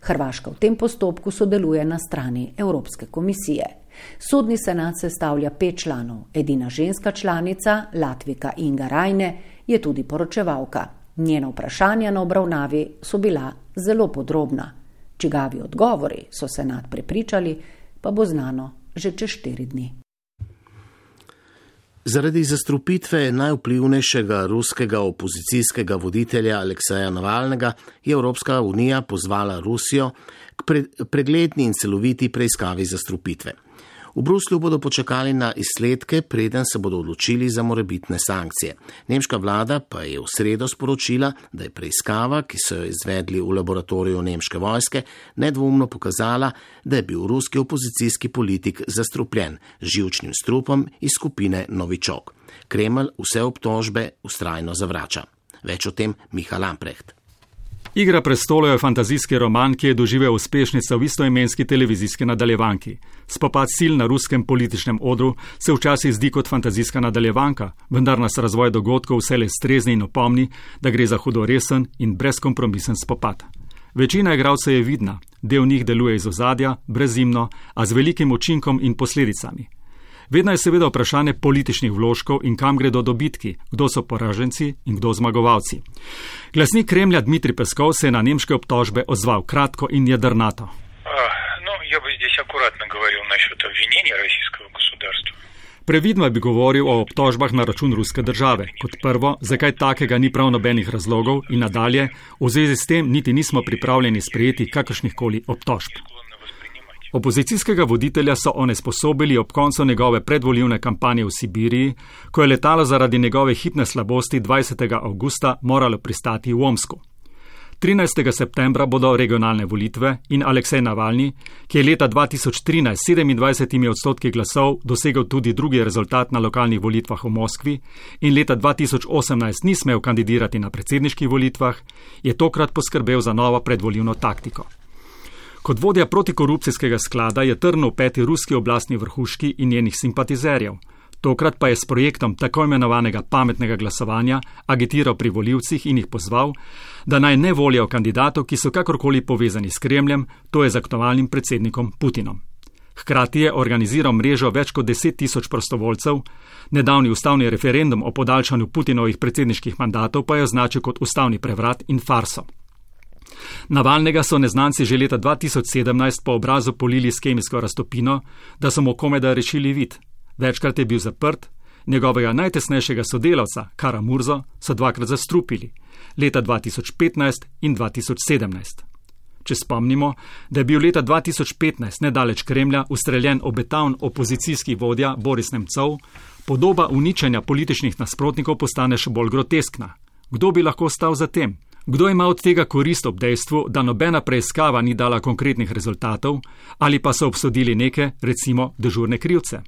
Hrvaška v tem postopku sodeluje na strani Evropske komisije. Sodni senat sestavlja pet članov, edina ženska članica, Latvika Inga Rajne, je tudi poročevalka. Njena vprašanja na obravnavi so bila zelo podrobna. Čigavi odgovori so senat prepričali, pa bo znano že čez štiri dni. Zaradi zastrupitve najvplivnejšega ruskega opozicijskega voditelja Alekseja Navalnega je Evropska unija pozvala Rusijo k pregledni in celoviti preiskavi zastrupitve. V Bruslju bodo počakali na izsledke, preden se bodo odločili za morebitne sankcije. Nemška vlada pa je v sredo sporočila, da je preiskava, ki so jo izvedli v laboratoriju nemške vojske, nedvomno pokazala, da je bil ruski opozicijski politik zastrupljen živčnim strupom iz skupine Novičok. Kremelj vse obtožbe ustrajno zavrača. Več o tem Miha Lamprecht. Igra prestolov je fantazijski roman, ki je doživel uspešnico v istoimenski televizijski nadaljevanki. Spopad sil na ruskem političnem odru se včasih zdi kot fantazijska nadaljevanka, vendar nas razvoj dogodkov vse le strezni in opomni, da gre za hudo resen in brezkompromisen spopad. Večina igralcev je vidna, del njih deluje iz ozadja, brezimno, a z velikim učinkom in posledicami. Vedno je seveda vprašanje političnih vložkov in kam gredo dobitki, kdo so poraženci in kdo zmagovalci. Glasnik Kremlja Dmitri Peskov se je na nemške obtožbe odzval kratko in jedrnato. Uh, no, ja bi zdaj akuratno govoril nasot obvinjenja rusijskega gospodarstva. Previdno bi govoril o obtožbah na račun ruske države. Kot prvo, zakaj takega ni prav nobenih razlogov in nadalje, v zvezi s tem niti nismo pripravljeni sprejeti kakršnih koli obtožb. Opozicijskega voditelja so onesposobili ob koncu njegove predvoljivne kampanje v Sibiriji, ko je letalo zaradi njegove hitne slabosti 20. augusta moralo pristati v Omsku. 13. septembra bodo regionalne volitve in Aleksej Navalni, ki je leta 2013 s 27 odstotki glasov dosegel tudi drugi rezultat na lokalnih volitvah v Moskvi in leta 2018 ni smel kandidirati na predsedniških volitvah, je tokrat poskrbel za novo predvoljivno taktiko. Kot vodja protikorupcijskega sklada je trnil peti ruski oblastni vrhuški in njenih simpatizerjev. Tokrat pa je s projektom tako imenovanega pametnega glasovanja agitiral pri voljivcih in jih pozval, da naj ne volijo kandidatov, ki so kakorkoli povezani s Kremljem, to je z aktualnim predsednikom Putinom. Hkrati je organiziral mrežo več kot deset tisoč prostovoljcev, nedavni ustavni referendum o podaljšanju Putinovih predsedniških mandatov pa je označil kot ustavni prevrat in farso. Navalnega so neznanci že leta 2017 po obrazu polili s kemijsko raztopino, da so mu komeda rešili vid. Večkrat je bil zaprt, njegovega najtesnejšega sodelavca, Kara Murzo, so dvakrat zastrupili, leta 2015 in 2017. Če spomnimo, da je bil leta 2015 nedaleč Kremlja ustreljen obetavn opozicijski vodja Boris Nemcov, podoba uničenja političnih nasprotnikov postane še bolj groteskna. Kdo bi lahko stal za tem? Kdo ima od tega korist ob dejstvu, da nobena preiskava ni dala konkretnih rezultatov, ali pa so obsodili neke, recimo, dežurne krivce?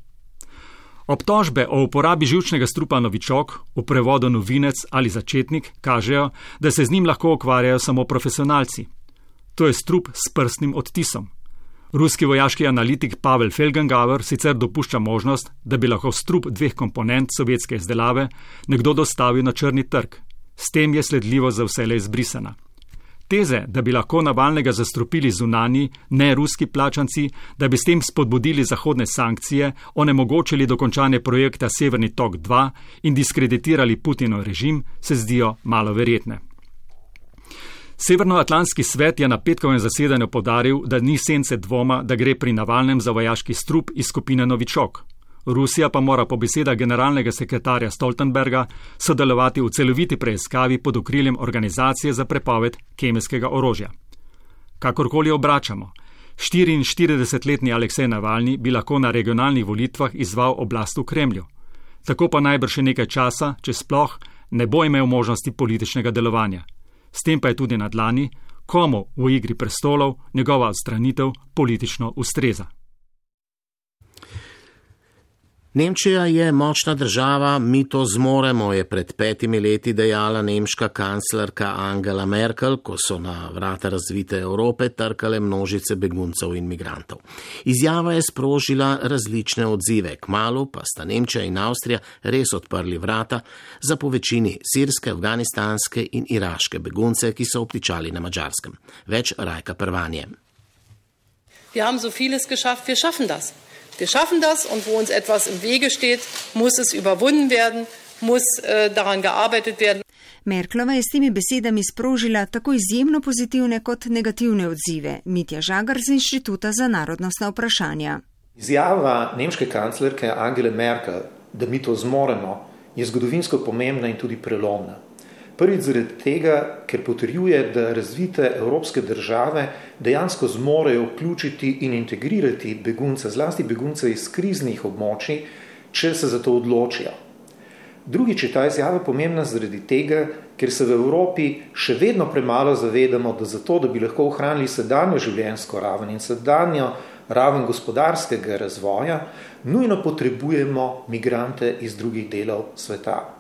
Obtožbe o uporabi žilčnega strupa novičok, v prevodu novinec ali začetnik, kažejo, da se z njim lahko ukvarjajo samo profesionalci. To je strup s prstnim odtisom. Ruski vojaški analitik Pavel Felgengauer sicer dopušča možnost, da bi lahko strup dveh komponent sovjetske izdelave nekdo dostavil na črni trg, S tem je sledljivo za vse le izbrisana. Teze, da bi lahko Navalnega zastrupili zunani, ne ruski plačanci, da bi s tem spodbudili zahodne sankcije, onemogočili dokončanje projekta Severni tok 2 in diskreditirali Putinov režim, se zdijo malo verjetne. Severnoatlantski svet je na petkovem zasedanju podaril, da ni sence dvoma, da gre pri Navalnem za vojaški strup iz skupine Novičok. Rusija pa mora po besedah generalnega sekretarja Stoltenberga sodelovati v celoviti preiskavi pod okriljem organizacije za prepoved kemijskega orožja. Kakorkoli obračamo, 44-letni Aleksej Navalni bi lahko na regionalnih volitvah izval oblast v Kremlju. Tako pa najbrž še nekaj časa, če sploh, ne bo imel možnosti političnega delovanja. S tem pa je tudi na dlani, komu v igri prestolov njegova odstranitev politično ustreza. Nemčija je močna država, mi to zmoremo, je pred petimi leti dejala nemška kanclerka Angela Merkel, ko so na vrata razvite Evrope trkale množice beguncev in migrantov. Izjava je sprožila različne odzive, kmalo pa sta Nemčija in Avstrija res odprli vrata za povečini sirske, afganistanske in iraške begunce, ki so obtičali na mačarskem. Več rajka prvanje. Wir haben so vieles geschafft, wir schaffen das. Wir schaffen das und wo uns etwas im Wege steht, muss es überwunden werden, muss äh, daran gearbeitet werden. Merklova je s temi besedami sprožila tako izjemno pozitivne kot negativne odzive. Mitja Žagar z Inštituta za narodnostna vprašanja. Izjava nemške kanclerke Angele Merkel, da mi to zmoremo, je zgodovinsko pomembna in tudi prelomna. Prvič zaradi tega, ker potrjuje, da razvite evropske države dejansko zmorejo vključiti in integrirati begunce, zlasti begunce iz kriznih območij, če se za to odločijo. Drugič je ta izjava pomembna zaradi tega, ker se v Evropi še vedno premalo zavedamo, da zato, da bi lahko ohranili sedanjo življenjsko raven in sedanjo raven gospodarskega razvoja, nujno potrebujemo migrante iz drugih delov sveta.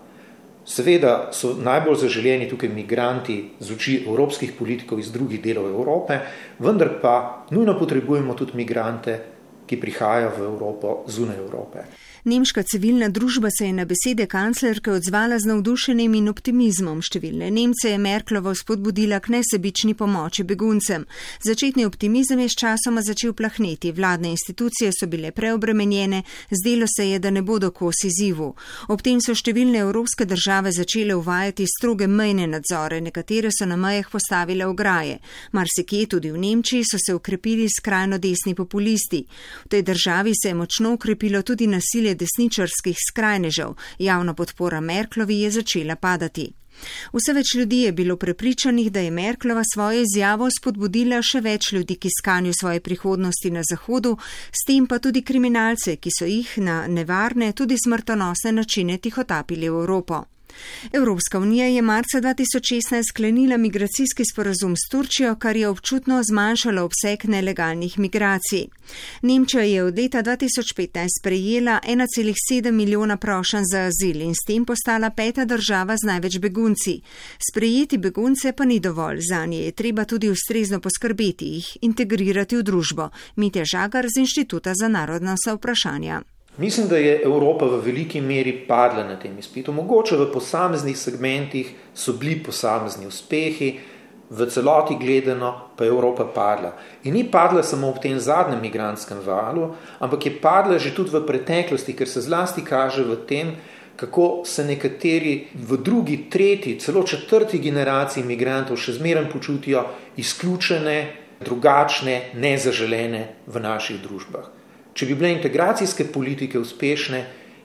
Seveda so najbolj zaželjeni tukaj migranti z oči evropskih politikov iz drugih delov Evrope, vendar pa nujno potrebujemo tudi migrante, ki prihajajo v Evropo zunaj Evrope. Nemška civilna družba se je na besede kanclerke odzvala z navdušenjem in optimizmom. Številne Nemce je Merklova spodbudila k nesebični pomoči beguncem. Začetni optimizem je s časoma začel plahneti. Vladne institucije so bile preobremenjene, zdelo se je, da ne bodo kosi zivu. Ob tem so številne evropske države začele uvajati stroge mejne nadzore, nekatere so na mejah postavile ograje. Marsikje tudi v Nemčiji so se ukrepili skrajno desni populisti. V tej državi se je močno ukrepilo tudi nasilje nasilje desničarskih skrajnežev, javna podpora Merklovi je začela padati. Vse več ljudi je bilo prepričanih, da je Merklova svojo izjavo spodbudila še več ljudi k iskanju svoje prihodnosti na Zahodu, s tem pa tudi kriminalce, ki so jih na nevarne, tudi smrtonosne načine tihotapili v Evropo. Evropska unija je marca 2016 sklenila migracijski sporazum s Turčijo, kar je občutno zmanjšalo obseg nelegalnih migracij. Nemčija je od leta 2015 prejela 1,7 milijona prošen za azil in s tem postala peta država z največ begunci. Sprejeti begunce pa ni dovolj, za nje je treba tudi ustrezno poskrbeti jih, integrirati v družbo. Mitja Žagar z Inštituta za narodna vprašanja. Mislim, da je Evropa v veliki meri padla na tem izpitu. Mogoče v posameznih segmentih so bili posamezni uspehi, v celoti gledano pa je Evropa padla. In ni padla samo v tem zadnjem migranskem valu, ampak je padla že tudi v preteklosti, ker se zlasti kaže v tem, kako se nekateri v drugi, tretji, celo četrti generaciji imigrantov še zmeraj počutijo izključene, drugačne, nezaželene v naših družbah. Če bi bile integracijske politike uspešne,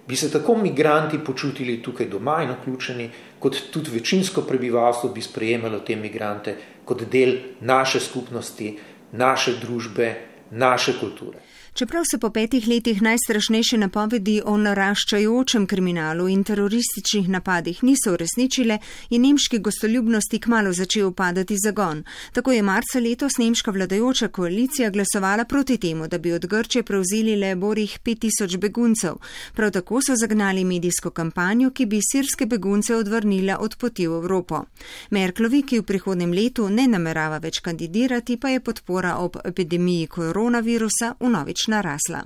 bi se tako migranti počutili tukaj doma in vključeni, kot tudi večinsko prebivalstvo bi sprejemalo te migrante kot del naše skupnosti, naše družbe, naše kulture. Čeprav se po petih letih najstrašnejše napovedi o naraščajočem kriminalu in terorističnih napadih niso uresničile, je nemški gostoljubnosti kmalo začel padati zagon. Tako je marca letos nemška vladajoča koalicija glasovala proti temu, da bi od Grče prevzeli le borih 5000 beguncev. Prav tako so zagnali medijsko kampanjo, ki bi sirske begunce odvrnila od poti v Evropo. Merklovi, ki v prihodnem letu ne namerava več kandidirati, pa je podpora ob epidemiji koronavirusa v novič narasla.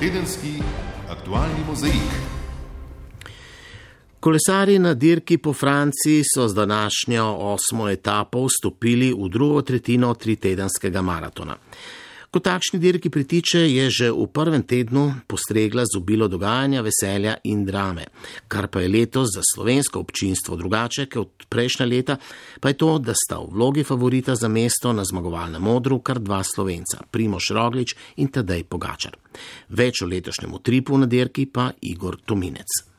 Tedenski aktualni mozaik. Kolesari na dirki po Franciji so z današnjo osmo etapo vstopili v drugo tretjino tritedenskega maratona. Ko takšni dirki pritiče, je že v prvem tednu postregla z obilo dogajanja, veselja in drame. Kar pa je letos za slovensko občinstvo drugače kot prejšnja leta, pa je to, da sta v vlogi favorita za mesto na zmagovalnem modru kar dva slovenca, Primoš Roglič in Tadej Pogačar. Več o letošnjem utripu na dirki pa Igor Tominec.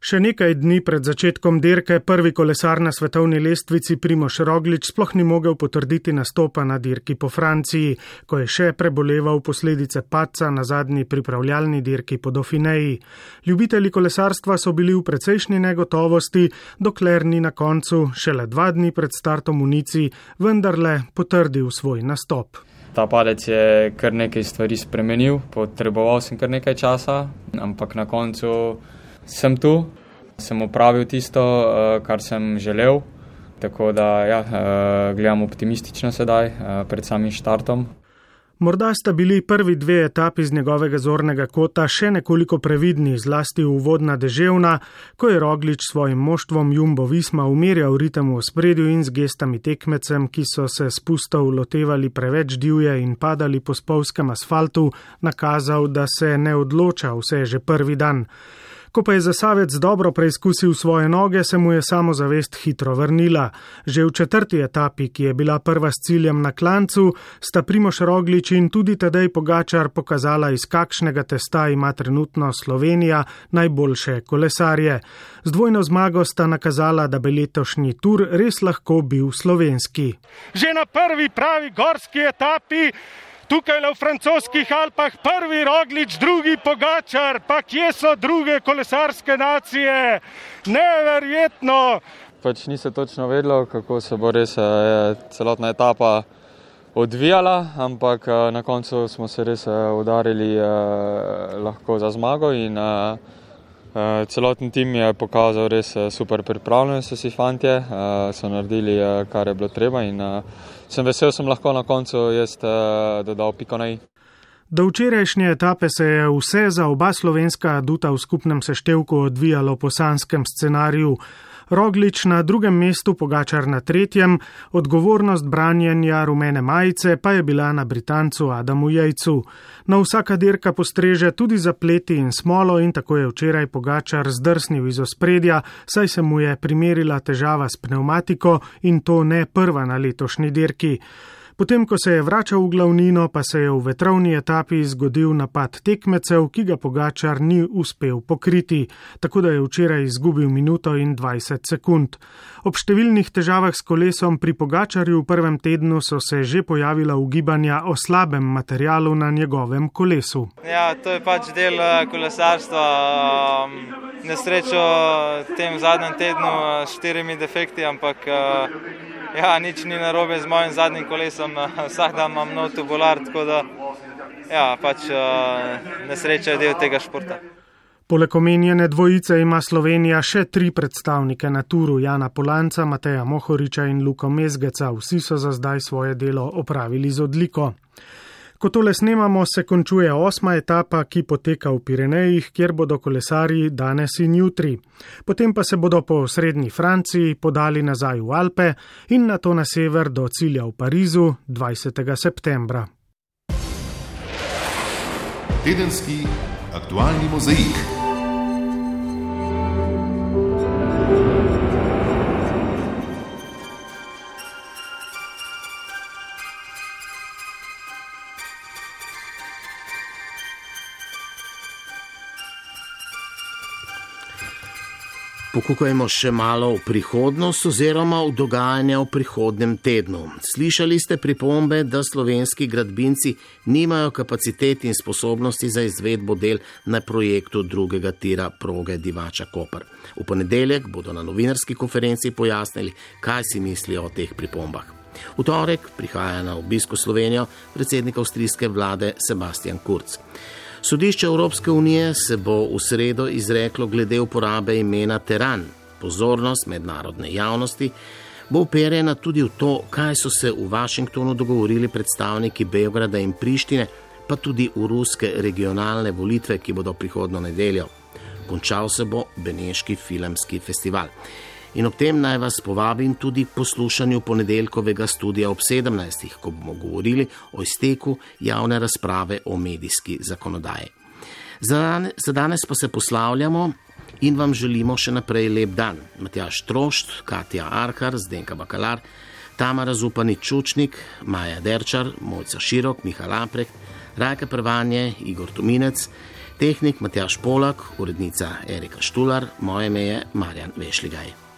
Še nekaj dni pred začetkom dirke prvi kolesar na svetovni lestvici Primoš Roglič sploh ni mogel potrditi nastopa na dirki po Franciji, ko je še preboleval posledice paca na zadnji pripravljalni dirki po Dauphineji. Ljubitelji kolesarstva so bili v precejšnji negotovosti, dokler ni na koncu, šele dva dni pred startom unici, vendarle potrdil svoj nastop. Ta padec je kar nekaj stvari spremenil, potreboval sem kar nekaj časa, ampak na koncu sem tu, sem opravil tisto, uh, kar sem želel. Tako da ja, uh, gledam optimistično sedaj, uh, pred samim štartom. Morda sta bili prvi dve etapi z njegovega zornega kota še nekoliko previdni, zlasti uvodna deževna, ko je Roglič svojim moštvom Jumbo Visma umirjal ritem v spredju in z gestami tekmecem, ki so se spustov lotevali preveč divje in padali po spolskem asfaltu, nakazal, da se ne odloča vse že prvi dan. Ko pa je zasavec dobro preizkusil svoje noge, se mu je samozavest hitro vrnila. Že v četrti etapi, ki je bila prva s ciljem na klancu, sta Primoš Roglič in tudi Tadej Pogačar pokazala, iz kakšnega testa ima trenutno Slovenija najboljše kolesarje. Z dvojno zmago sta nakazala, da bi letošnji tur res lahko bil slovenski. Že na prvi pravi gorski etapi tukaj v francoskih Alpah prvi roglič, drugi pogačar, pa kje so druge kolesarske nacije? Neverjetno! Pač ni se točno vedelo, kako se bo res eh, celotna etapa odvijala, ampak eh, na koncu smo se res eh, udarili lahko za zmago in celoten tim je pokazal res super pripravljenost, so si fantje, uh, so naredili, kar je bilo treba in sem vesel, sem lahko na koncu jaz dodal piko na i. Do včerajšnje etape se je vse za oba slovenska duta v skupnem seštevku odvijalo po sanskem scenariju. Roglič na drugem mestu, Pogačar na tretjem, odgovornost branjenja rumene majice pa je bila na Britancu Adamu Jejcu. No vsaka dirka postreže tudi zapleti in smolo in tako je včeraj Pogačar zdrsnil iz ospredja, saj se mu je primerila težava s pneumatiko in to ne prva na letošnji dirki. Potem, ko se je vračal v glavnino, pa se je v vetrovni etapi zgodil napad tekmecev, ki ga Pogačar ni uspel pokriti, tako da je včeraj izgubil minuto in 20 sekund. Ob številnih težavah s kolesom pri Pogačarju v prvem tednu so se že pojavila ugibanja o slabem materialu na njegovem kolesu. Ja, to je pač del eh, kolesarstva. Um, nesrečo v tem zadnjem tednu eh, s štirimi defekti, ampak. Uh, Ja, nič ni narobe z mojim zadnjim kolesom, vsak dan imam nov tubular, tako da ja, pač uh, nesreča je del tega športa. Poleg omenjene dvojice ima Slovenija še tri predstavnike na turu Jana Polanca, Mateja Mohoriča in Luko Mezgeca. Vsi so za zdaj svoje delo opravili z odliko. Ko tole snemamo, se končuje osma etapa, ki poteka v Pirenejih, kjer bodo kolesari danes in jutri. Potem pa se bodo po srednji Franciji podali nazaj v Alpe in na to na sever do cilja v Parizu 20. septembra. Tedenski aktualni mozaik. Pokukajmo še malo v prihodnost oziroma v dogajanje v prihodnem tednu. Slišali ste pripombe, da slovenski gradbinci nimajo kapacitet in sposobnosti za izvedbo del na projektu drugega tira proge Divača Koper. V ponedeljek bodo na novinarski konferenci pojasnili, kaj si mislijo o teh pripombah. V torek prihaja na obisko Slovenijo predsednik avstrijske vlade Sebastian Kurz. Sodišče Evropske unije se bo v sredo izreklo glede uporabe imena Teran. Pozornost mednarodne javnosti bo uperjena tudi v to, kaj so se v Washingtonu dogovorili predstavniki Beograda in Prištine, pa tudi v ruske regionalne volitve, ki bodo prihodno nedeljo. Končal se bo Beneški filmski festival. In ob tem naj vas povabim tudi k poslušanju ponedeljkovega studija ob 17. ko bomo govorili o izteku javne razprave o medijski zakonodaji. Za danes pa se poslavljamo in vam želimo še naprej lep dan. Matjaš Trošt, Katja Arhar, Zdenka Bakalar, Tamara Zupani Čučnik, Maja Derčar, Mojca Širok, Mihal Aprek, Rajka Prvanje, Igor Tominec, tehnik Matjaš Polak, urednica Erika Štular, moje ime je Marjan Vešligaj.